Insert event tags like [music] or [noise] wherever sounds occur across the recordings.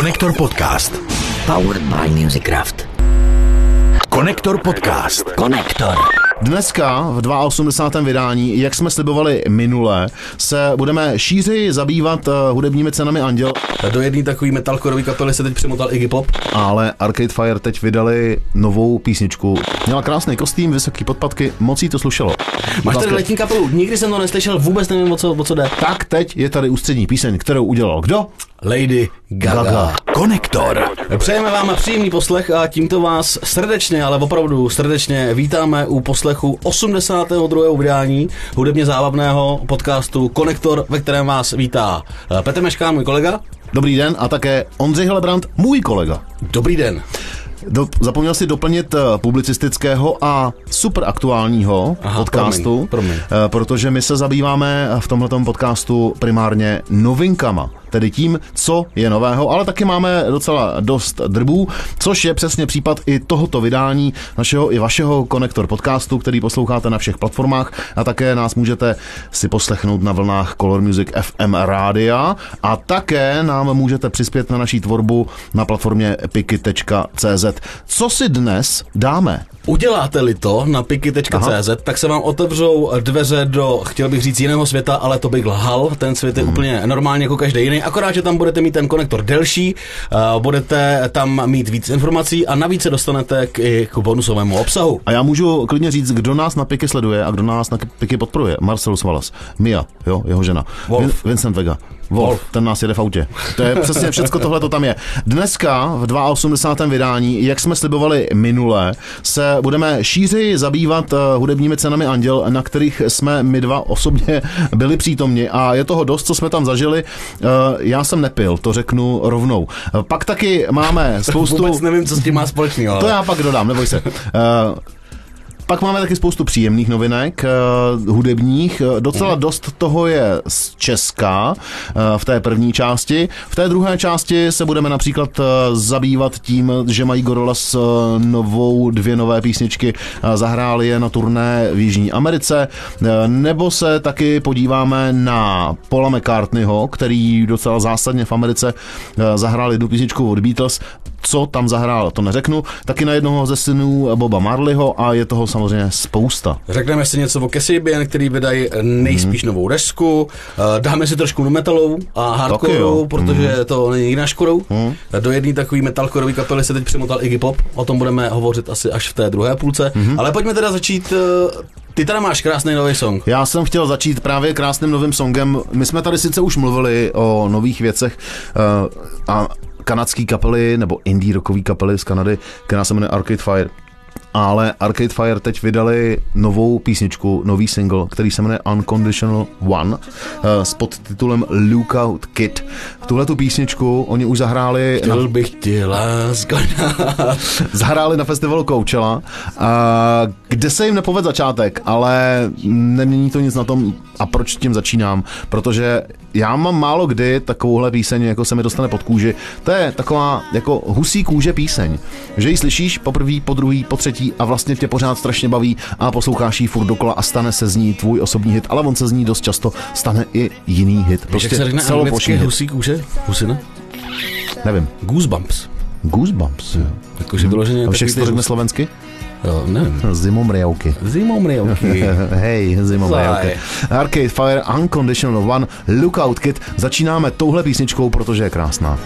Konektor podcast. Powered by Musicraft. Konektor podcast. Konektor. Dneska v 82. vydání, jak jsme slibovali minule, se budeme šířeji zabývat uh, hudebními cenami Anděl, Do jedné takové metalcoreové kapely se teď přimotal Iggy Pop. ale Arcade Fire teď vydali novou písničku. Měla krásný kostým, vysoký podpatky, moc jí to slušelo. Máš tady letní kapelu, nikdy jsem to neslyšel, vůbec nevím, o co, o co jde. Tak teď je tady ústřední píseň, kterou udělal kdo? Lady Gaga. Gaga. Konektor. Přejeme vám příjemný poslech a tímto vás srdečně, ale opravdu srdečně vítáme u poslechu 82. vydání hudebně zábavného podcastu Konektor, ve kterém vás vítá eh, Petr Meškán, můj kolega. Dobrý den a také Ondřej Helebrant, můj kolega. Dobrý den. Do, zapomněl si doplnit eh, publicistického a super aktuálního Aha, podcastu, promiň, promiň. eh, protože my se zabýváme v tomto podcastu primárně novinkama, tedy tím, co je nového, ale taky máme docela dost drbů, což je přesně případ i tohoto vydání našeho i vašeho konektor podcastu, který posloucháte na všech platformách a také nás můžete si poslechnout na vlnách Color Music FM rádia a také nám můžete přispět na naší tvorbu na platformě piky.cz. Co si dnes dáme? Uděláte-li to na piky.cz, tak se vám otevřou dveře do, chtěl bych říct, jiného světa, ale to bych lhal. Ten svět je úplně normálně jako každý jiný. Akorát, že tam budete mít ten konektor delší, uh, budete tam mít víc informací a navíc se dostanete k, i k bonusovému obsahu. A já můžu klidně říct, kdo nás na Piky sleduje a kdo nás na Piky podporuje. Marcel Svalas, Mia, jo, jeho žena, Wolf. Vincent Vega, Wolf, Wolf. ten nás jede v autě. To je přesně všecko tohle to tam je. Dneska v 82. vydání, jak jsme slibovali minule, se budeme šířeji zabývat eh, hudebními cenami Anděl, na kterých jsme my dva osobně byli přítomni a je toho dost, co jsme tam zažili. Eh, Já jsem nepil, to řeknu rovnou. Eh, Pak taky máme spoustu... Vůbec nevím, co s tím má společného. To ale- já pak dodám, neboj se. Pak máme taky spoustu příjemných novinek, uh, hudebních. Uh, docela dost toho je z Česka uh, v té první části. V té druhé části se budeme například zabývat tím, že mají Gorillaz uh, novou, dvě nové písničky, zahráli je na turné v Jižní Americe, nebo se taky podíváme na Paula McCartneyho, který docela zásadně v Americe zahrál jednu písničku od Beatles, co tam zahrál, to neřeknu, taky na jednoho ze synů Boba Marleyho a je toho samozřejmě spousta. Řekneme si něco o Cassibian, který vydají nejspíš novou desku. Eh, Dáme si trošku nu metalovou a Taky hardcore, jo. protože to není jiná škodou. Do jedné takové metalcoreové kapely se teď přimotal Iggy Pop. O tom budeme hovořit asi až v té druhé půlce. Ale pojďme teda začít. eh, Ty teda máš krásný nový song. Já jsem chtěl začít právě krásným novým songem. My jsme tady sice už mluvili o nových věcech uh, a kanadský kapely nebo indie rockové kapely z Kanady, která se jmenuje Arcade Fire. Ale Arcade Fire teď vydali novou písničku, nový single, který se jmenuje Unconditional One uh, s podtitulem Lookout Kid. Tuhle tu písničku oni už zahráli na Chtěl bych ti [laughs] zahráli na festivalu Coachella, a kde se jim nepovedl začátek, ale nemění to nic na tom, a proč tím začínám, protože já mám málo kdy takovouhle píseň, jako se mi dostane pod kůži. To je taková jako husí kůže píseň, že ji slyšíš poprvé, po druhý, po třetí a vlastně tě pořád strašně baví a posloucháš ji furt dokola a stane se z ní tvůj osobní hit, ale on se z ní dost často stane i jiný hit. Víš, jak se řekne anglicky husí kůže? Husina? Nevím. Goosebumps. Goosebumps. jo. Jakože vyloženě A všech to řekne slovensky? Nevím. Zimomriavky. Zimou mriavky. [laughs] Hej, okay. Arcade Fire, Unconditional One, Lookout Kid. Začínáme touhle písničkou, protože je krásná.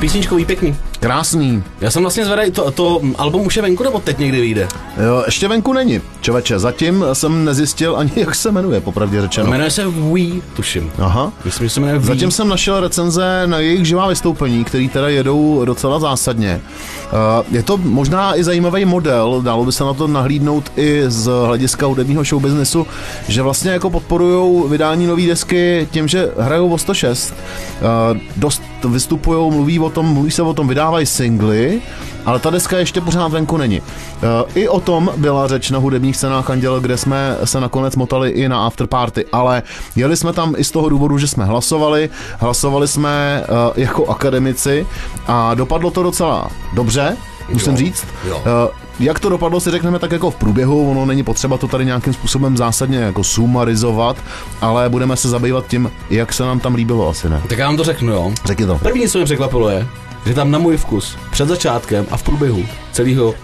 Písničkový pěkný. Krásný. Já jsem vlastně zvedavý, to, to album už je venku nebo teď někdy vyjde? Jo, ještě venku není. Čověče, zatím jsem nezjistil ani, [laughs] jak se jmenuje, popravdě řečeno. Jmenuje se We, tuším. Aha. Myslím, že se jmenuje We. Zatím jsem našel recenze na jejich živá vystoupení, který teda jedou docela zásadně. Uh, Je to možná i zajímavý model, dalo by se na to nahlídnout i z hlediska hudebního showbiznesu, že vlastně jako podporují vydání nové desky tím, že hrajou o 106. Uh, Dost vystupují, mluví o tom, mluví se o tom, vydávají singly, ale ta deska ještě pořád venku není. Eh, I o tom byla řeč na hudebních scénách Anděl, kde jsme se nakonec motali i na afterparty, ale jeli jsme tam i z toho důvodu, že jsme hlasovali, hlasovali jsme eh, jako akademici a dopadlo to docela dobře, musím říct. jo. Jak to dopadlo, si řekneme tak jako v průběhu, ono není potřeba to tady nějakým způsobem zásadně jako sumarizovat, ale budeme se zabývat tím, jak se nám tam líbilo asi, ne? Tak já vám to řeknu, jo. Řekni to. První, co mě překvapilo, je, že tam na můj vkus před začátkem a v průběhu celého uh,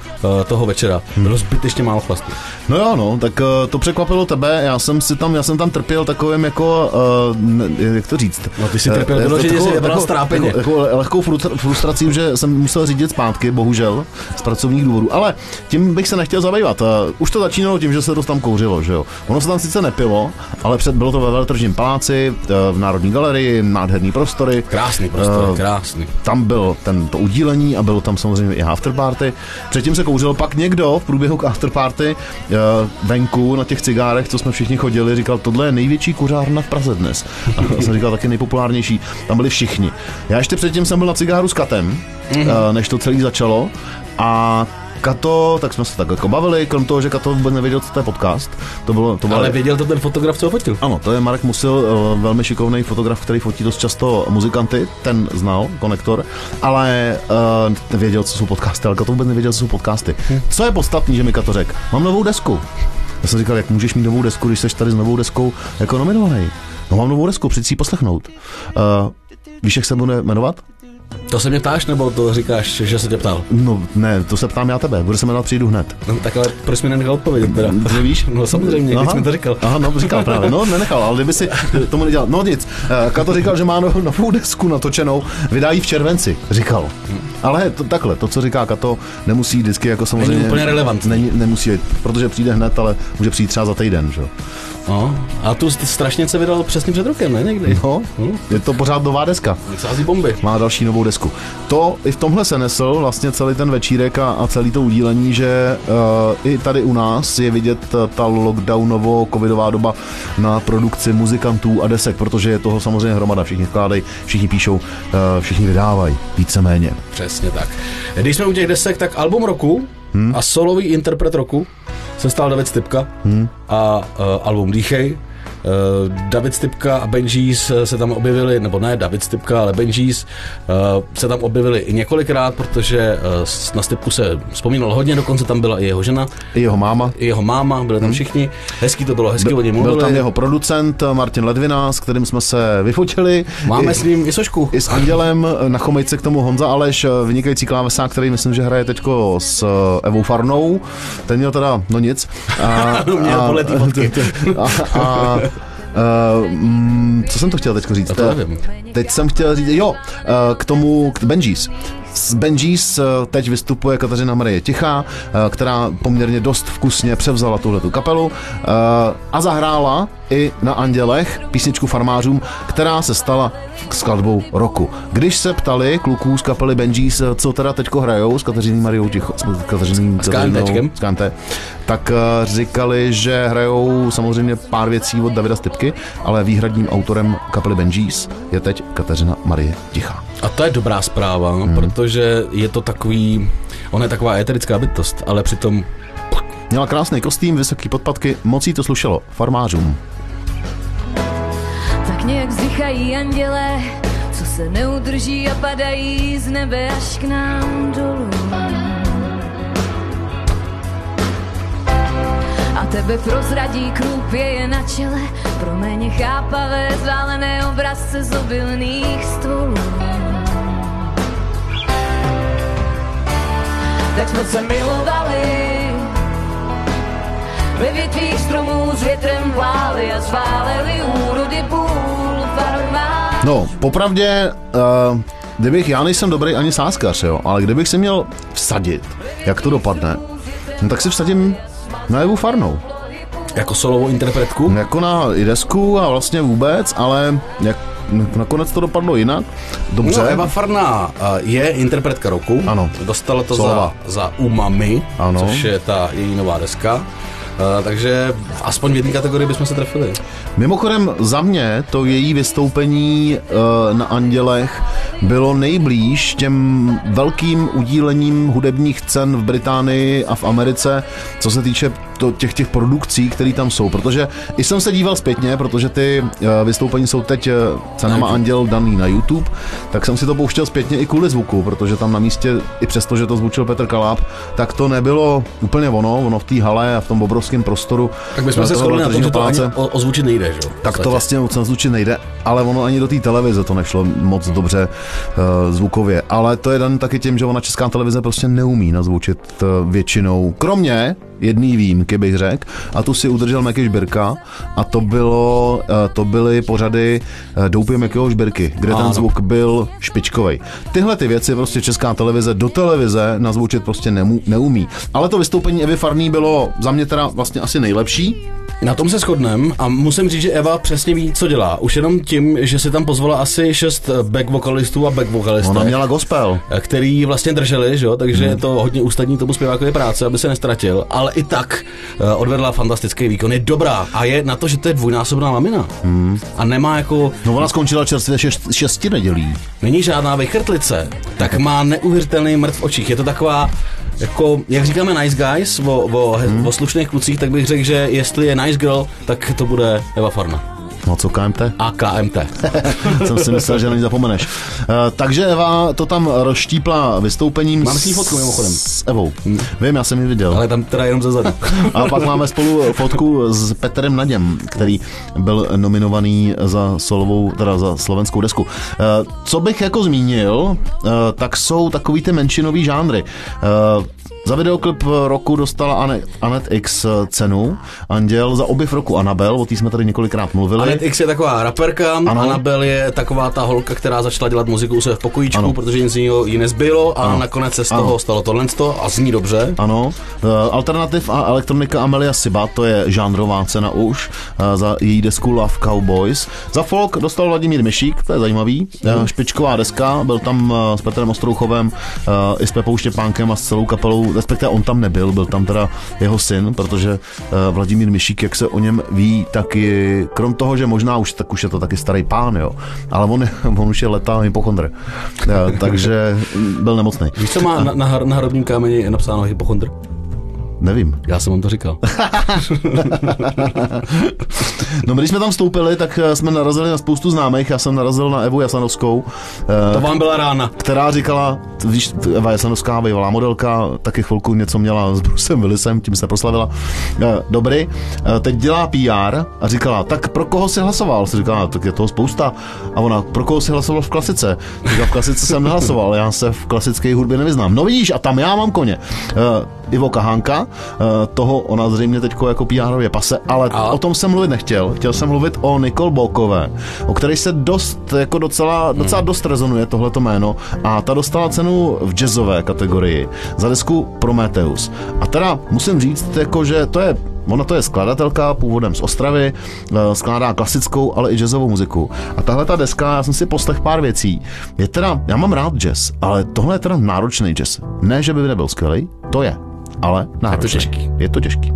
toho večera Hmm. bylo zbytečně málo chlastu. No jo, no, tak uh, to překvapilo tebe, já jsem si tam, já jsem tam trpěl takovým jako, uh, ne, jak to říct? No, ty jsi trpěl Eh, vyloženě, takovou- jsi takovou- strápeně. Takovou, takovou lehkou frustr- frustrací, že jsem musel řídit zpátky, bohužel, z pracovních důvodů. Ale tím bych se nechtěl zabývat. Uh, už to začínalo tím, že se to tam kouřilo, že jo. Ono se tam sice nepilo, ale před, bylo to ve veletržním paláci, uh, v Národní galerii, nádherný prostory. Krásný prostor, Eh, krásný. Tam byl ten, to udílení a bylo tam samozřejmě i afterparty. Předtím se kouřil, pak někdo v průběhu k afterparty uh, venku na těch cigárech, co jsme všichni chodili, říkal, tohle je největší kuřárna v Praze dnes. A já jsem říkal taky nejpopulárnější. Tam byli všichni. Já ještě předtím jsem byl na cigáru s Katem, uh, než to celý začalo. A Kato, tak jsme se tak jako bavili, krom toho, že Kato vůbec nevěděl, co to je podcast. To bylo, to bylo Ale věděl to ten fotograf, co ho fotil. ano, to je Marek Musil, eh, velmi šikovný fotograf, který fotí dost často muzikanty, ten znal, konektor, ale uh, nevěděl, co jsou podcasty, ale Kato vůbec nevěděl, co jsou podcasty. Co je podstatný, že mi Kato řekl? Mám novou desku. Já jsem říkal, jak můžeš mít novou desku, když jsi tady s novou deskou jako nominovaný. No mám novou desku, přijď si poslechnout. Uh, víš, jak se bude jmenovat? To se mě ptáš, nebo to říkáš, že se tě ptal? No ne, to se ptám já tebe, bude se jmenovat Přijdu hned. No, tak ale proč mi nenechal odpovědět teda? Ty víš? No samozřejmě, když Aha. mi to říkal. Aha, no, říkal právě. No, nenechal, ale kdyby si tomu nedělal. No nic, eh, Kato říkal, že má no- novou desku natočenou, vydají v červenci, říkal. Ale to, takhle, to, co říká Kato, nemusí vždycky jako samozřejmě... Není úplně relevantní. Není, nemusí, protože přijde hned, ale může přijít třeba za týden, že? jo. No, a tu strašně se vydal přesně před rokem, ne? Někdy. No, je to pořád nová deska. Sází bomby. Má další novou desku. To i v tomhle se nesl vlastně celý ten večírek a, a celý to udílení, že uh, i tady u nás je vidět eh, ta lockdownovo-covidová doba na produkci muzikantů a desek, protože je toho samozřejmě hromada. Všichni vkládají, všichni píšou, uh, všichni vydávají, víceméně. Přesně tak. Když jsme u těch desek, tak album roku Hmm. a solový interpret roku se stal David Stipka Hmm. a uh, album Dýchej. Uh, David Stipka a Benjis se tam objevili, nebo ne David Stipka, ale Benjis uh, se tam objevili i několikrát, protože na Stipku se vzpomínalo hodně, dokonce tam byla i jeho žena, I jeho máma. i jeho máma, byli tam všichni. Hezký to bylo, hezky o něm Byl mluvili. tam jeho producent eh, Martin Ledvina, s kterým jsme se vyfotili. Máme I, s ním i sošku. I s Andělem na chomejce k tomu Honza Aleš, vynikající klávesák, který myslím, že hraje teďko s eh, Evou Farnou. Ten měl teda, no nic. A, [laughs] Měl té fotky. [laughs] a, a, Uh, mm, co jsem to chtěl teď říct? No to nevím. Teď jsem chtěl říct, jo, uh, k tomu, k Benjis. Z Benjis uh, teď vystupuje Kateřina Marie Tichá, uh, která poměrně dost vkusně převzala tuhletu kapelu uh, a zahrála i na Andělech písničku farmářům, která se stala skladbou roku. Když se ptali kluků z kapely Benjis, co teda teďko hrajou s Kateřinou Mariou Tichou, s Kateřinou S Kantečkem. z Kante, tak říkali, že hrajou samozřejmě pár věcí od Davida Stipky, ale výhradním autorem kapely Benjis je teď Kateřina Marie Tichá. A to je dobrá zpráva, Hmm. protože je to takový, ona je taková eterická bytost, ale přitom Měla krásný kostým, vysoký podpatky, moc jí to slušelo farmářům. Tak nějak vzdychají anděle, co se neudrží a padají z nebe až k nám dolů. A tebe prozradí krůpě je na čele, pro méně chápavé zválené obrazce z obilných stolů. Tak jsme se milovali, ve větvích stromů s větrem vláli a zváleli úrody půl farmář. No, popravdě, uh, kdybych, já nejsem dobrý ani sáskař, jo, ale kdybych si měl vsadit, jak to dopadne, no, tak si vsadím na Evu Farnou. jako solovou interpretku, Jako na i desku a vlastně vůbec, ale jak, nakonec to dopadlo jinak. Dobře. No, Eva Farná je interpretka roku. Ano. Dostala to za, Solová. za Umami, Ano. což je ta její nová deska. Uh, takže aspoň v jedné kategorii bychom se trefili. Mimochodem za mě to její vystoupení uh, na Andělech bylo nejblíž těm velkým udílením hudebních cen v Británii a v Americe, co se týče to, těch těch produkcí, které tam jsou, protože i jsem se díval zpětně, protože ty uh, vystoupení jsou teď uh, cenama Anděl daný na YouTube, tak jsem si to pouštěl zpětně i kvůli zvuku, protože tam na místě, i přesto, že to zvučil Petr Kaláb, tak to nebylo úplně ono, ono v té hale a v tom obrovském prostoru. Tak bychom uh, se shodli na tom, že to ani o- ozvučit nejde, že? Tak to vlastně moc nazvučit nejde, ale ono ani do té televize to nešlo moc dobře uh, zvukově. Ale to je dan taky tím, že ona česká televize prostě neumí nazvučit uh, většinou. Kromě jedný výjimky bych řekl, a tu si udržel Meky Žbirka, a to bylo, uh, to byly pořady uh, Doupě Mekyho Žbirky, kde ano. ten zvuk byl špičkový. Tyhle ty věci prostě česká televize do televize nazvučit prostě nemů, neumí. Ale to vystoupení Evy Farný bylo za mě teda vlastně asi nejlepší. Na tom se shodnem a musím říct, že Eva přesně ví, co dělá. Už jenom tím, že si tam pozvala asi šest back vokalistů a back vokalistek. Ona měla gospel. který vlastně drželi, že jo? takže je to hodně ústadní tomu zpěvákovi práce, aby se nestratil, ale i tak eh, odvedla fantastický výkon. Je dobrá a je na to, že to je dvojnásobná mamina. A nemá jako, No ona skončila čerstvě šest, šesti nedělí. není žádná vychrtlice, tak má neuvěřitelný mrtv v očích. Je to taková, jako, jak říkáme nice guys o, o, o slušných klucích, tak bych řekl, že jestli je nice girl, tak to bude Eva Farna. No co KMT? A KMT. [laughs] Jsem si myslel, že na ní zapomeneš. Uh, takže Eva to tam rozštípla vystoupením Mám s ní fotku, mimochodem. S Evou. Vím, já jsem ji viděl. Ale tam teda jenom ze zadu. [laughs] A pak máme spolu fotku s Petrem Naděm, který byl nominovaný za solovou, teda za slovenskou desku. Eh, Co bych jako zmínil, eh, tak jsou takový ty menšinový žánry. Eh, Za videoklip roku dostala Ane- Anet X cenu Anděl, za objev roku Anabel, o té jsme tady několikrát mluvili. Anet X je taková raperka, Ano. ano. Anabel je taková ta holka, která začala dělat muziku u sebe v pokojíčku, Ano. ano. protože nic jiného jí nezbylo a Ano. ano. nakonec se z Ano. toho stalo tohle a zní dobře. Ano, Eh, Alternativ a elektronika Amelia Siba, to je žánrová cena už, eh, za její desku Love Cowboys. Za folk dostal Vladimír Myšík, to je zajímavý, Eh, špičková deska, byl tam eh, s Petrem Ostrouchovem, eh, i s Pepou Štěpánkem a s celou kapelou, respektive on tam nebyl, byl tam teda jeho syn, protože eh, Vladimír Myšík, jak se o něm ví, tak je, krom toho, že možná už, tak už je to taky starý pán, jo, ale on, [laughs] on už je letá hypochondr, Eh, takže byl nemocný. Víš, co má na, na, har- na hrobním kameni napsáno hypochondr? Nevím. Já jsem vám to říkal. [laughs] No, když jsme tam vstoupili, tak eh, jsme narazili na spoustu známých. Já jsem narazil na Evu Jasanovskou, To eh, vám byla rána. která říkala, víš, Eva Jasanovská, bývalá modelka, taky chvilku něco měla s Brucem Willisem, tím se proslavila. Eh, Dobrý, teď dělá PR a říkala, tak pro koho si hlasoval? Si říkala, tak je toho spousta. A ona, pro koho si hlasoval v klasice? Říkala, v klasice jsem nehlasoval, já se v klasické hudbě nevyznám. No vidíš, a tam já mám koně. Ivo Kahánka, toho ona zřejmě teď jako PR pase, ale A? o tom jsem mluvit nechtěl. Chtěl jsem mluvit o Nicole Bokové, o které se dost, jako docela, docela dost rezonuje tohleto jméno a ta dostala cenu v jazzové kategorii za desku Prometheus. A teda musím říct, jako, že to je Ona to je skladatelka původem z Ostravy, eh, skládá klasickou, ale i jazzovou muziku. A tahle ta deska, já jsem si poslech pár věcí. Je teda, já mám rád jazz, ale tohle je teda náročný jazz. Ne, že by nebyl skvělý, to je, ale náročný. těžký. Je to těžký.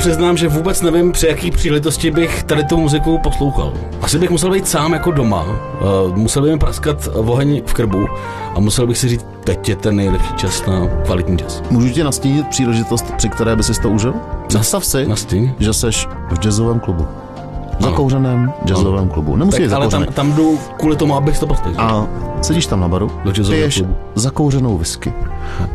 Přiznám, že vůbec nevím, při jaký příležitosti bych tady tu muziku poslouchal. Asi bych musel být sám jako doma, uh, musel by mi praskat oheň v krbu a musel bych si říct, teď je ten nejlepší čas na kvalitní jazz. Můžu ti nastínit příležitost, při které by si to užil? Představ si, Nastíň. že seš v jazzovém klubu. V zakouřeném jazzovém klubu. Nemusí Tak, ale tam, tam jdu kvůli tomu, abych to postihl. A sedíš tam na baru, Do piješ klubu. zakouřenou whisky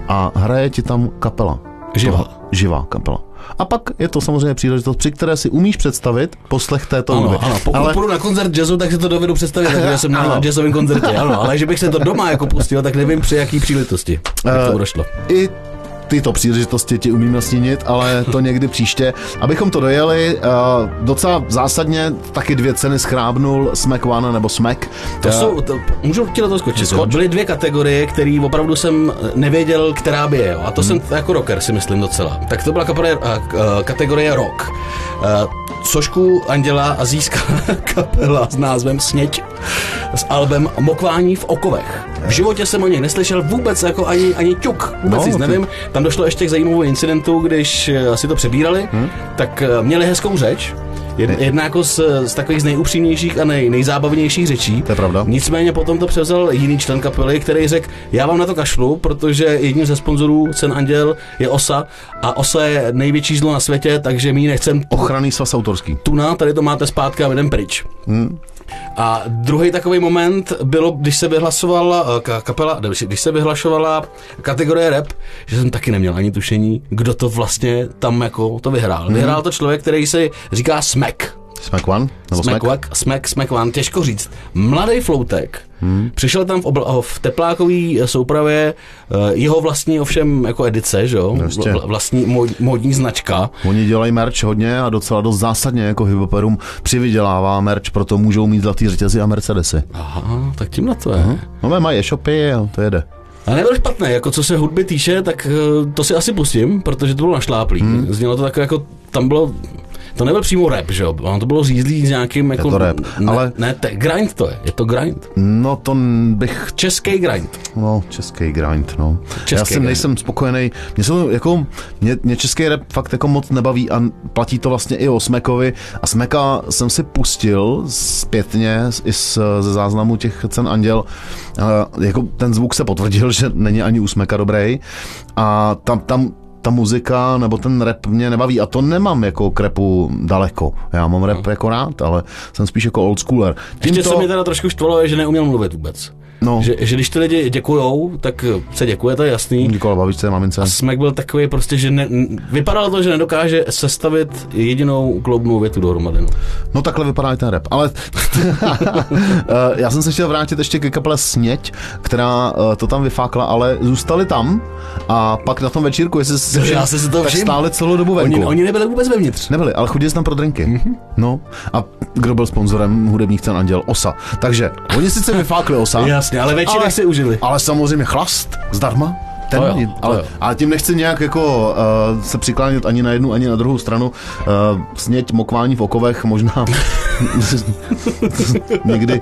a hraje ti tam kapela. Živá. Živá kapela. A pak je to samozřejmě příležitost, při které si umíš představit poslech této hudby. Ano, ano, pokud Ale půjdu na koncert jazzu, tak si to dovedu představit, takže jsem Ano. na jazzovém koncertě, ano, ale že bych se to doma jako pustil, tak nevím při jaký příležitosti. Jak Eh, to došlo. i tyto příležitosti ti umím nastínit, ale to někdy příště. Abychom to dojeli, uh, docela zásadně taky dvě ceny schrábnul Smack One nebo Smack. To Eh, jsou, to, můžu ti do toho skočit. Skoč. Byly dvě kategorie, které opravdu jsem nevěděl, která by je. Jo. A to Hmm. jsem jako rocker si myslím docela. Tak to byla kategorie, uh, kategorie rock. Uh, Sošku Anděla a získala [laughs] kapela s názvem Sněť s albem Mokvání v okovech. V životě jsem o něj neslyšel vůbec jako ani, ani ťuk. Vůbec No, nic nevím. Tam došlo ještě k zajímavému incidentu, když eh, si to přebírali, Hmm? tak eh, měli hezkou řeč. Jed- Jedna jako z, z takových z nejupřímnějších a nej, nejzábavnějších řečí. To je pravda. Nicméně potom to převzal jiný člen kapely, který řekl, já vám na to kašlu, protože jedním ze sponzorů Cen Anděl je OSA a OSA je největší zlo na světě, takže my ji nechcem Ochranný svaz autorský. tuna, tady to máte zpátky a jdem pryč. Hmm. A druhý takový moment bylo, když se vyhlasovala eh, ka- kapela, když- když se vyhlašovala kategorie rap, že jsem taky neměl ani tušení, kdo to vlastně tam jako to vyhrál. Vyhrál to člověk, který se říká Smek. Smack One? Nebo Smack, Smack? Smack, Smack, One, těžko říct. Mladý floutek, hmm. přišel tam v, obla, v teplákový soupravě, uh, jeho vlastní ovšem jako edice, že jo? Prostě. Vla- vlastní mod, modní značka. Oni dělají merch hodně a docela dost zásadně jako hiphoperům přivydělává merch, proto můžou mít zlatý řetězy a Mercedesy. Aha, tak tím na to je. No mají e-shopy to jede. A nebyl špatný, jako co se hudby týče, tak eh, to si asi pustím, protože to bylo našláplý. Hmm. Znělo to tak jako, tam bylo, to nebyl přímo rap, že jo, ono to bylo řízlý s nějakým jako... to rap, ne, ale- Ne, te, grind to je, je to grind. No to bych Český grind. No, český grind, no. Český Já jsem grind. nejsem spokojený. Mě, se to jako, mě, mě český rap fakt jako moc nebaví a platí to vlastně i o Smekovi. A Smeka jsem si pustil zpětně i z, ze záznamu těch cen Anděl. A jako ten zvuk se potvrdil, [laughs] že není ani u Smeka dobrý. A tam, tam ta muzika nebo ten rap mě nebaví a to nemám jako k rapu daleko. Já mám rap jako rád, ale jsem spíš jako old schooler. Ještě co mě teda trošku štvalo je, že neuměl mluvit vůbec. No. Že, že když ty lidi děkujou, tak se děkuje, to je jasný. Nikola babičce, mamince. A Smek byl takový prostě, že ne, vypadalo to, že nedokáže sestavit jedinou kloubnou větu dohromady. no. No takhle vypadá i ten rap. Ale [laughs] Eh, já jsem se chtěl vrátit ještě ke kapele Sněť, která eh, to tam vyfákla, ale zůstali tam a pak na tom večírku, jestli No, já si to tak stáli celou dobu venku. Oni, oni nebyli vůbec vevnitř. Nebyli, ale chodili tam pro drinky. Mhm. Mm-hmm. No. A kdo byl sponzorem hudebních cen Anděl? Osa. Takže oni sice vyfákli Osa. Jasně, ale večírek ale, si užili. Ale samozřejmě chlast zdarma. Ten, To jo, to ale, jo. ale tím nechci nějak jako uh, se přiklánit ani na jednu, ani na druhou stranu. Uh, sněť mokvání v okovech možná [laughs] někdy.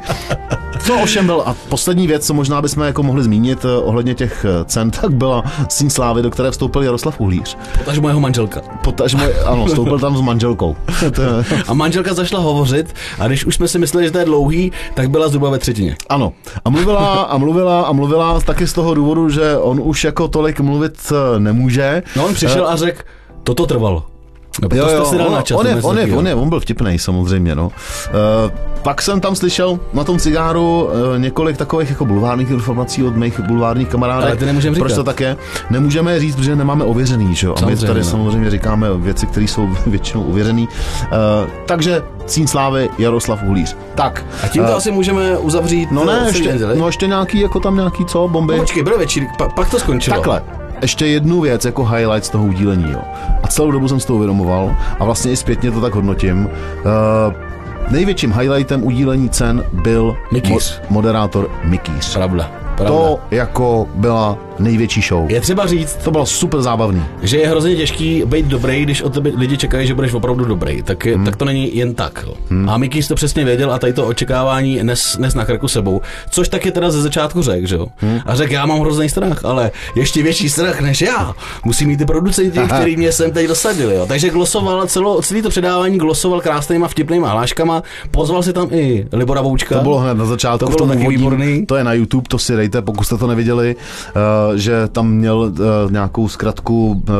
Co ovšem byl, a poslední věc, co možná bychom jako mohli zmínit uh, ohledně těch eh, cen, [laughs] tak byla Síň Slávy, do které vstoupil Jaroslav Uhlíř. Potaž mojeho manželka. Potažmo, ano, vstoupil tam s manželkou. [laughs] A manželka zašla hovořit a když už jsme si mysleli, že to je dlouhý, tak byla zhruba ve třetině. Ano. A mluvila a mluvila a mluvila taky z toho důvodu, že on už jako tolik mluvit eh, nemůže. No on přišel a řekl, toto trvalo. Nebo to jste si dal on, na čas. on, je, on, je, on, je, on byl vtipný samozřejmě, no. Uh, pak jsem tam slyšel na tom cigáru uh, několik takových jako bulvárních informací od mých bulvárních kamarádek. Ale ty nemůžeme Proč to tak je? Nemůžeme říct, protože nemáme ověřený, že jo? A my Samozřejmě, tady no. samozřejmě říkáme věci, které jsou [laughs] většinou ověřený. Uh, takže Cín Slávy, Jaroslav Uhlíř. Tak. A tím to eh, asi můžeme uzavřít No ne, ještě, no ještě nějaký, jako tam nějaký co, bomby. No, počkej, byl večír, pa, pak to skončilo. Takhle. Ještě jednu věc jako highlight z toho udílení. Jo. A celou dobu jsem si to uvědomoval a vlastně i zpětně to tak hodnotím. Uh, největším highlightem udílení cen byl Mikýř. moderátor Mikýř. Pravda. Pravda. To jako byla největší show. Je třeba říct, To bylo super zábavný. že je hrozně těžký být dobrý, když od tebe lidi čekají, že budeš opravdu dobrý. Tak, je, hmm. tak to není jen tak. Jo. Hmm. A Mickey to přesně věděl a tady to očekávání nes, nes na krku sebou. Což taky teda ze začátku řekl, že jo. Hmm. A řekl, já mám hrozný strach, ale ještě větší strach než já. Musí mít ty producenti, který mě sem teď dosadili. Jo. Takže glosoval celo, celý to předávání glosoval krásnýma vtipnýma hláškama. Pozval si tam i Libora Voučka. To bylo hned na začátku. To bylo taky výborný. To je na YouTube, to si dejte, pokud jste to neviděli, uh, že tam měl uh, nějakou zkratku uh,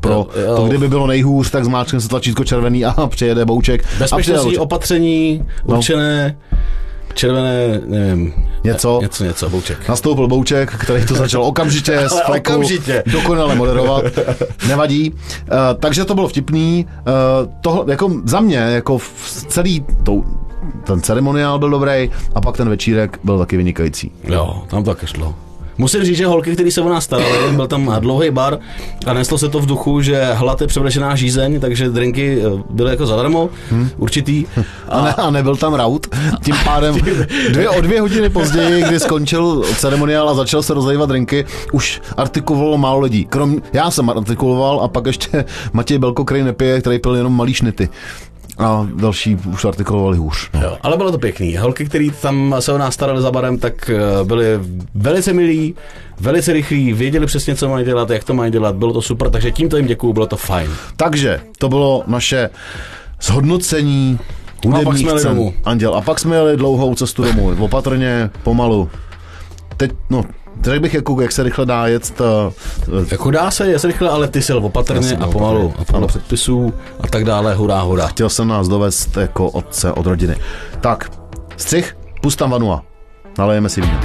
pro to, kdyby bylo nejhůř, tak zmáčkne se tlačítko červený a [laughs] přijede Bouček. Bezpečnostní Bouček. opatření určené červené, nevím, Něco. něco, něco, Vouček. Nastoupil Bouček, který to začal [laughs] okamžitě z fleku okamžitě. dokonale moderovat. [laughs] Nevadí. Uh, takže to bylo vtipný. Uh, tohle, jako za mě, jako v celý tou, ten ceremoniál byl dobrý a pak ten večírek byl taky vynikající. Jo, tam to taky šlo. Musím říct, že holky, které se o nás starali, byl tam dlouhý bar a neslo se to v duchu, že hlad je převlečená žízeň, takže drinky eh, byly jako zadarmo, hmm. určitý. [laughs] A, ne, a nebyl tam raut. Tím pádem [laughs] dvě, o dvě hodiny později, kdy skončil ceremoniál a začal se rozlejvat drinky, už artikulovalo málo lidí. Krom, já jsem artikuloval a pak ještě Matěj Belko, který nepije, který pil jenom malý šnity. A další už artikulovali hůř. No. Jo, ale bylo to pěkný. Holky, který tam se o nás starali za barem, tak eh, byly velice milí, velice rychlí, věděli přesně, co mají dělat, jak to mají dělat, bylo to super, takže tímto jim děkuju, bylo to fajn. Takže to bylo naše zhodnocení No hudebních jeli cen. domů. Anděl. A pak jsme jeli dlouhou cestu domů. Opatrně, pomalu. Teď, no, řekl bych, jako, jak se rychle dá jet, Jako dá se, je rychle, ale ty sil opatrně a pomalu, a podle Ano. předpisů a tak dále, hurá, hurá. chtěl jsem nás dovést jako otce od rodiny. Tak, střih, pust tam vanua. Nalejeme si víno.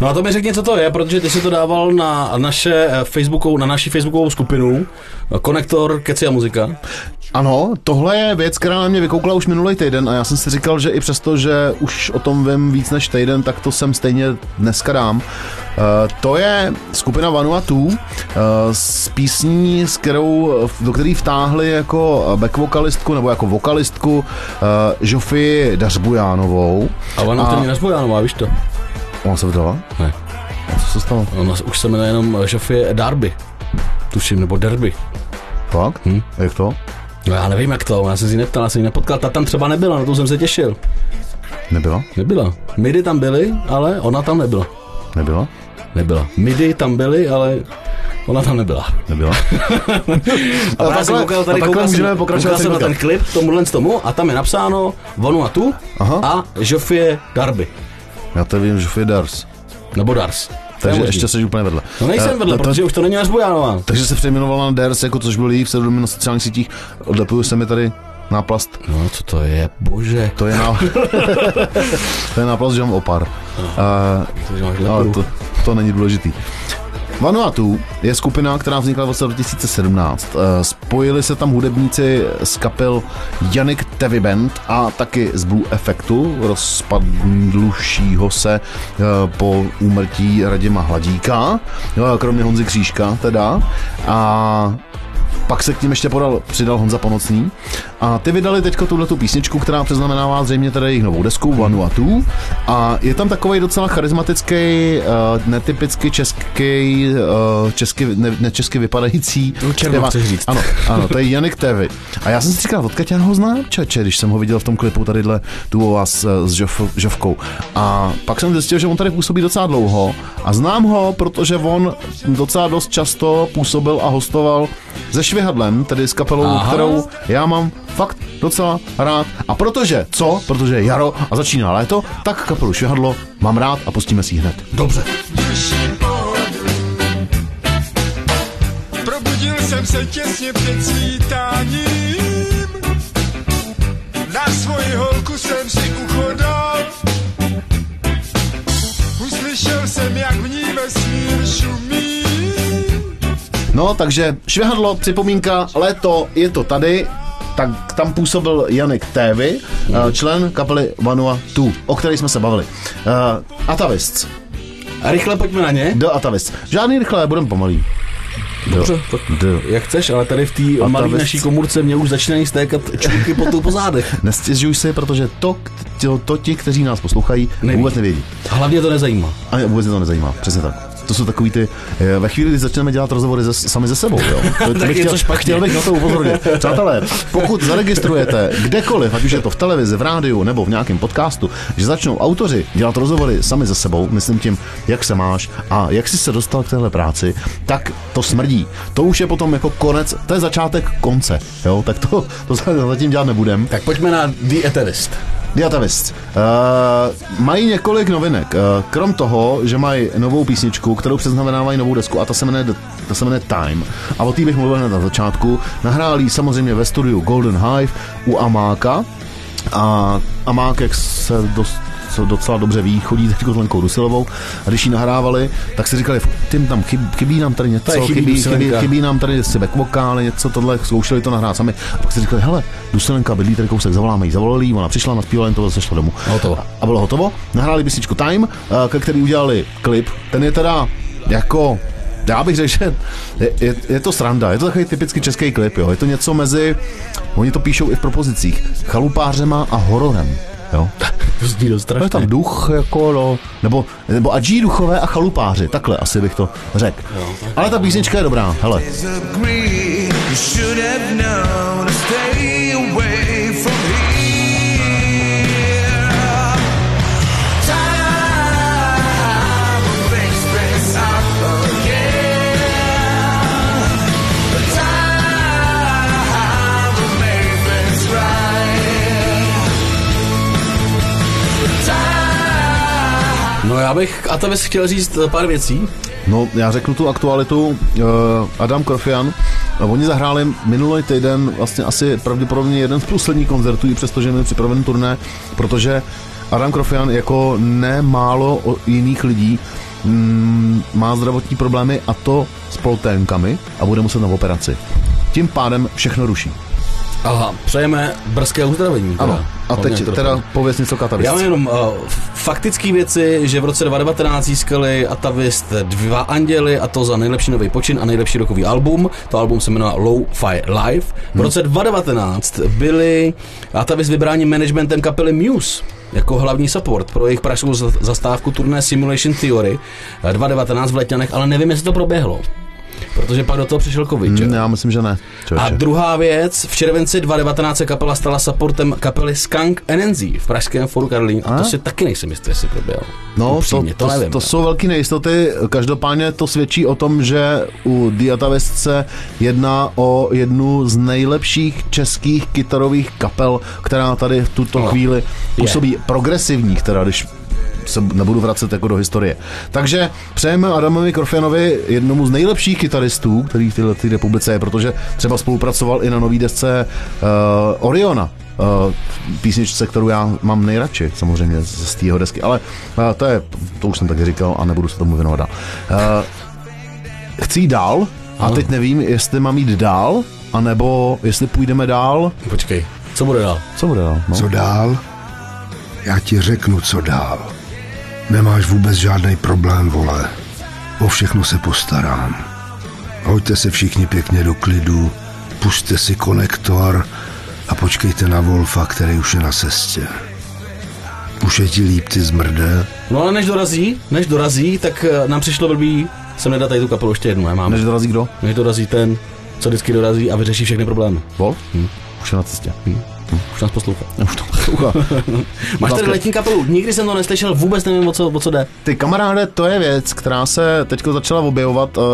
No a to mi řekni, co to je, protože ty si to dával na naše eh, Facebookovou, na naši Facebookovou skupinu, eh, Konektor, Keci a muzika. Ano, tohle je věc, která na mě vykoukla už minulý týden a já jsem si říkal, že i přesto, že už o tom vím víc než týden, tak to sem stejně dneska dám. Uh, to je skupina Vanuatu uh, s písní, s kterou, do který vtáhli jako back vokalistku nebo jako vokalistku uh, Žofii Dařbujánovou. A to není Nazbojánová, víš to? Ona se vydala? Ne. A co se stalo? Ona už se jmenuje jenom Žofie Darby. Tuším, nebo Derby. Fakt? Hm. Jak to? No já nevím, jak to, já jsem si neptal, já jsem ji nepotkal, ta tam třeba nebyla, na to jsem se těšil. Nebyla? Nebyla. Midy tam byly, ale ona tam nebyla. Nebyla? Nebyla. Midy tam byly, ale ona tam nebyla. Nebyla? [laughs] A, já jsem takhle- koukal a tady, takhle koukal můžeme pokračovat koukal jsem na ten klip, tomuhle z tomu, a tam je napsáno Vanuatu Aha. a Žofie Darby. Já to vím, Žofie Dars. Nebo Dars. Je Takže ještě jsi úplně vedle. No nejsem Eh, vedle, to- protože už to není až Bojánová. Takže se přejmenovala na Ders, jako což byl její pseudonym na sociálních sítích. Odlepuju se mi tady náplast. No co to je, bože. To je, ná... [laughs] to je náplast Jean Opar. Uh, Takže máš ale to, to není důležitý. Vanuatu je skupina, která vznikla v roce 2017. Eh, Spojili se tam hudebníci z kapel Janik Tevi Band a taky z Blue Effectu, rozpadlušího se eh, po úmrtí Radima Hladíka, jo, kromě Honzy Křížka teda. A pak se k ním ještě podal, přidal Honza Ponocný. A ty vydali teďko tuhle tu písničku, která přeznamenává zřejmě teda jejich novou desku Vanuatu. A je tam takový docela charismatický, uh, netypicky český, uh, česky, ne, ne česky vypadající. Černo zpěvák. chceš říct. Ano, ano, to je [laughs] Janik Tevy. A já jsem si říkal, odkud já ho znám, čeče, když jsem ho viděl v tom klipu tadyhle tu o vás eh, s Žof, Žovkou. A pak jsem zjistil, že on tady působí docela dlouho a znám ho, protože on docela dost často působil a hostoval se Švihadlem, tedy s kapelou, Aha. Kterou já mám fakt docela rád. A protože, co? Protože je jaro a začíná léto, tak kapelu Švihadlo mám rád a pustíme si ji hned. Dobře. Probudil jsem se těsně před svítáním. Na svoji holku jsem No, takže švihadlo, připomínka, léto, je to tady, tak tam působil Janik Tévy, eh, člen kapely Vanuatu, o které jsme se bavili. Uh, Atavists, A rychle pojďme na ně. do Atavists. Žádný rychle, budem pomalý. Dobře, tak Do. jak chceš, ale tady v té malé naší komůrce mě už začínají stékat čůrky po tu po zádech. [laughs] Nestěžuj si, protože to, to, to ti, kteří nás poslouchají, Neví. vůbec nevědí. Hlavně to nezajímá. A vůbec to nezajímá, přesně tak. To jsou takový ty, eh, ve chvíli, kdy začneme dělat rozhovory ze, sami ze sebou, jo. To, to bych chtěl, chtěl bych na to upozornit. Přátelé, pokud zaregistrujete kdekoliv, ať už je to v televizi, v rádiu nebo v nějakém podcastu, že začnou autoři dělat rozhovory sami ze sebou, myslím tím, jak se máš a jak jsi se dostal k téhle práci, tak to smrdí. To už je potom jako konec, to je začátek konce, jo, tak to, to zatím dělat nebudem. Tak pojďme na The Diatavist. Uh, mají několik novinek. Uh, krom toho, že mají novou písničku, kterou předznamenávají novou desku a ta se jmenuje, ta se jmenuje Time. A o té bych mluvil hned na začátku. Nahráli samozřejmě ve studiu Golden Hive u Amáka. A Amák, jak se dost co docela dobře ví, chodí teď s Lenkou Dusilovou a když ji nahrávali, tak si říkali, tím tam chybí, chybí nám tady něco, Tady chybí chybí, chybí, chybí, nám tady si vokály, něco tohle, zkoušeli to nahrát sami. A pak si říkali, hele, Dusilenka bydlí tady kousek, zavoláme jí, zavolali jí, ona přišla, naspívala jen to, sešla domů. Hotovo. A bylo hotovo. Nahráli písničku Time, eh, ke který udělali klip. Ten je teda jako já bych řekl, že je, je, je, to sranda, je to takový typicky český klip, jo. Je to něco mezi, oni to píšou i v propozicích, chalupářema a hororem, jo. To zní dost Je strašně. tam duch, jako no, nebo, nebo adží duchové a chalupáři, takhle asi bych to řekl. Ale ta písnička je dobrá, hele. Já bych a bys chtěl říct eh, pár věcí. No, já řeknu tu aktualitu. Uh, Adam Krofian, uh, oni zahráli minulý týden vlastně asi pravděpodobně jeden z posledních koncertů, i přestože měli připravený turné, protože Adam Krofian jako nemálo jiných lidí mm, má zdravotní problémy a to s polténkami a bude muset na operaci. Tím pádem všechno ruší. Aha, přejeme brzké uzdravení. teda. Ano. A Hlavně teď trochu. teda pověz něco katavist. Já mám jenom uh, faktické věci, že v roce 2019 získali Atavist dva anděly a to za nejlepší nový počin a nejlepší rokový album. To album se jmenuje Low-Fi Live. V roce 2019 byli Atavist vybráni managementem kapely Muse jako hlavní support pro jejich pražskou za- zastávku turné Simulation Theory eh, 2019 v Letňanech, ale nevím, jestli to proběhlo. Protože pak do toho přišel covid, že? Hmm, já myslím, že ne. A Člověče. druhá věc, v červenci 2019 se kapela stala supportem kapely Skunk NNZ v pražském foru Karlín a to A? si taky nejsem jistý, jestli proběhlo. No, to, Upřímně, to, to, nevím. to jsou velké nejistoty. Každopádně to svědčí o tom, že u Diatavest se jedná o jednu z nejlepších českých kytarových kapel, která tady v tuto No, chvíli je. působí progresivních, teda když se nebudu vracet jako do historie. Takže přejeme Adamovi Korfianovi jednomu z nejlepších kytaristů, který v této té republice je, protože třeba spolupracoval i na nový desce uh, Oriona, uh, písničce, kterou já mám nejradši, samozřejmě z, z té desky, ale uh, to je, to už jsem taky říkal a nebudu se tomu věnovat dál. Uh, chci jít dál a teď nevím, jestli mám jít dál, anebo jestli půjdeme dál. Počkej, co bude dál? Co bude dál? No? Co dál? Já ti řeknu, co dál. Nemáš vůbec žádný problém, vole. O všechno se postarám. Hoďte se všichni pěkně do klidu, puste si konektor a počkejte na Wolfa, který už je na cestě. Už je ti líp, ty zmrde. No ale než dorazí, než dorazí, tak eh, nám přišlo blbý sem nedat tady tu kapelu ještě jednu, nemáme. Než dorazí kdo? Než dorazí ten, co vždycky dorazí a vyřeší všechny problémy. Wolf? Hm. Už je na cestě. Už nás poslouchá. [laughs] Už to poslouchá. [laughs] Máš tady letní kapelu, nikdy jsem to neslyšel, vůbec nevím, o co, o co jde. Ty kamaráde, to je věc, která se teď začala objevovat uh,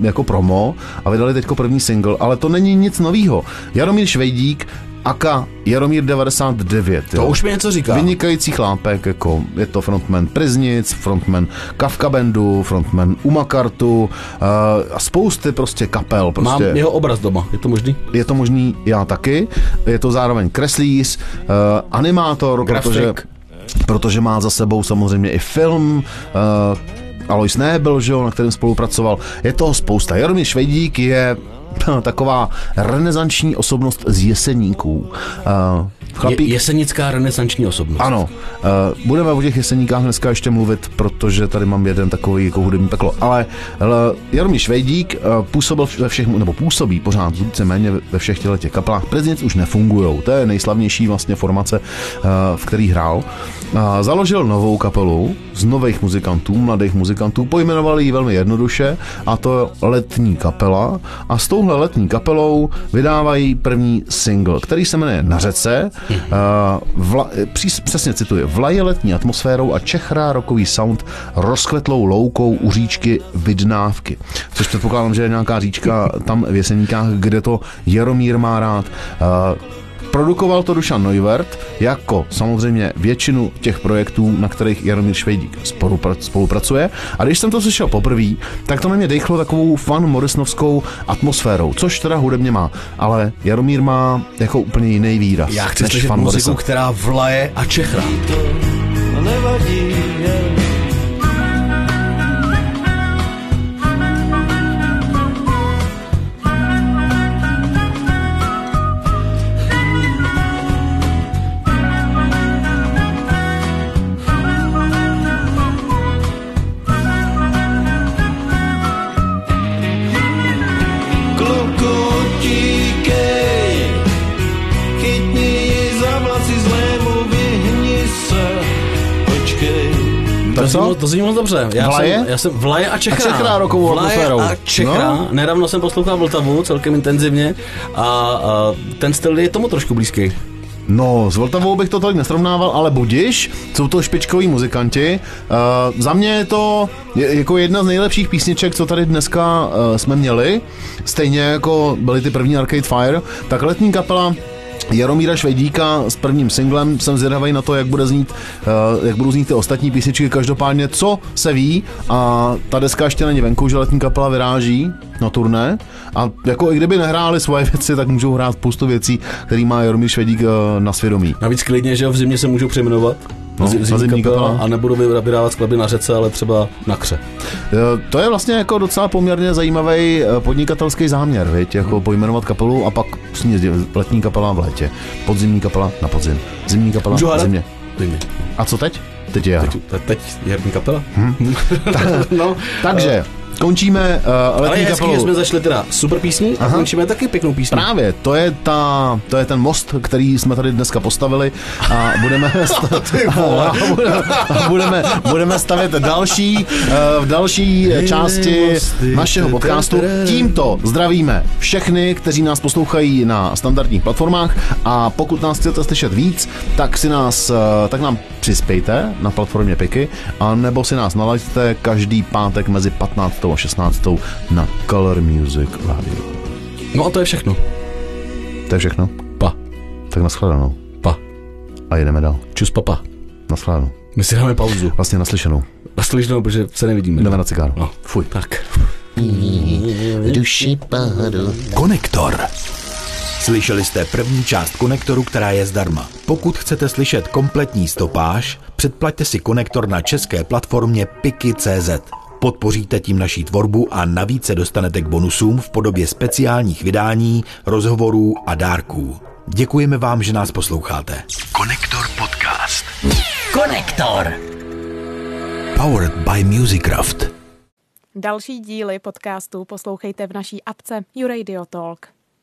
jako promo a vydali teď první single, ale to není nic novýho. Jaromír Švejdík, aka Jaromír 99. To už mi něco říká. Vynikající chlápek, jako je to frontman Priznic, frontman Kafka Bandu, frontman Umakartu uh, a spousty prostě kapel. Mám Prostě jeho obraz doma, je to možný? je to možný já taky. Je to zároveň kreslíř, uh, animátor, Grafik. protože, protože má za sebou samozřejmě i film, uh, Alois Nebel, že jo, na kterém spolupracoval. Je toho spousta. Jaromír Švejdík je [laughs] taková renesanční osobnost z Jeseníků. Je, chlapík, jesenická renesanční osobnost. ano, uh, budeme o těch jeseníkách dneska ještě mluvit, protože tady mám jeden takový jako hudební peklo. Ale uh, Jaromír Švejdík uh, působil ve všech, nebo působí pořád víceméně ve všech těchto těch kapelách. Prezident už nefungují, to je nejslavnější vlastně formace, uh, v který hrál. Uh, založil novou kapelu z nových muzikantů, mladých muzikantů, pojmenovali ji velmi jednoduše a to Letní kapela a s touhle letní kapelou vydávají první single, který se jmenuje Na řece. Uh, vla, přís, přesně cituji. Vlaje letní atmosférou a čechrá rokový sound rozkvetlou loukou u říčky Vidnávky. Což předpokládám, že je nějaká říčka tam v Jeseníkách, kde to Jaromír má rád. Uh, Produkoval to Dušan Neuvert, jako samozřejmě většinu těch projektů, na kterých Jaromír Švejdík spolupra- spolupracuje. A když jsem to slyšel poprvé, tak to na mě dechlo takovou fan Morrisnovskou atmosférou, což teda hudebně má. Ale Jaromír má jako úplně jiný výraz. Já chci slyšet muziku, Morrison. která vlaje a čechrá. To, co? zní, to zní moc dobře. Já Vlaje? Jsem, já jsem vlaje a čechrá. A čechrá rokovou vlaje atmosférou. a čechrá. No. Nedávno jsem poslouchal Vltavu celkem intenzivně a, a ten styl je tomu trošku blízký. No, s Vltavou bych to tolik nesrovnával, ale budiš, jsou to špičkoví muzikanti. Uh, za mě je to je, jako jedna z nejlepších písniček, co tady dneska uh, jsme měli. Stejně jako byly ty první Arcade Fire, tak letní kapela Jaromíra Švejdíka s prvním singlem. Jsem zvědavý na to, jak, bude znít, uh, jak budou znít ty ostatní písničky. Každopádně, co se ví, a ta deska ještě není venku, že letní kapela vyráží na turné. A jako i kdyby nehráli svoje [laughs] věci, tak můžou hrát spoustu věcí, který má Jaromír Švejdík uh, na svědomí. Navíc klidně, že v zimě se můžou přejmenovat. No, zimní, zimní kapela, kapela. a nebudou vy- vydávat skladby na řece, ale třeba na kře. Eh, To je vlastně jako docela poměrně zajímavý eh, podnikatelský záměr, viď? jako pojmenovat kapelu a pak letní kapela v létě, podzimní kapela na podzim, zimní kapela Můžu na zimě. Zimě. A co teď? Teď je jaro. Teď, teď je kapela. [laughs] no, takže končíme uh, Ale letní hezký, kapelu. že jsme zašli teda super písní a Aha. končíme taky pěknou písní. Právě, to je, ta, to je ten most, který jsme tady dneska postavili a budeme, [laughs] sta- [laughs] a budeme, a budeme, budeme stavět další, eh, v další části našeho podcastu. Tímto zdravíme všechny, kteří nás poslouchají na standardních platformách a pokud nás chcete slyšet víc, tak si nás, eh, tak nám přispějte na platformě Piky a nebo si nás nalaďte každý pátek mezi 15. a 16. na Color Music Radio. No a to je všechno. To je všechno. Pa. Tak nashledanou. Pa. A jedeme dál. Čus papa. Nashledanou. My si dáme pauzu. Vlastně naslyšenou. Naslyšenou, protože se nevidíme. Jdeme na cigáro. No. Fuj. Tak. Konektor. Slyšeli jste první část konektoru, která je zdarma. Pokud chcete slyšet kompletní stopáž, předplaťte si konektor na české platformě Piki.cz. Podpoříte tím naší tvorbu a navíc se dostanete k bonusům v podobě speciálních vydání, rozhovorů a dárků. Děkujeme vám, že nás posloucháte. Konektor podcast. Konektor. Powered by Musicraft. Další díly podcastu poslouchejte v naší apce YouRadio Talk.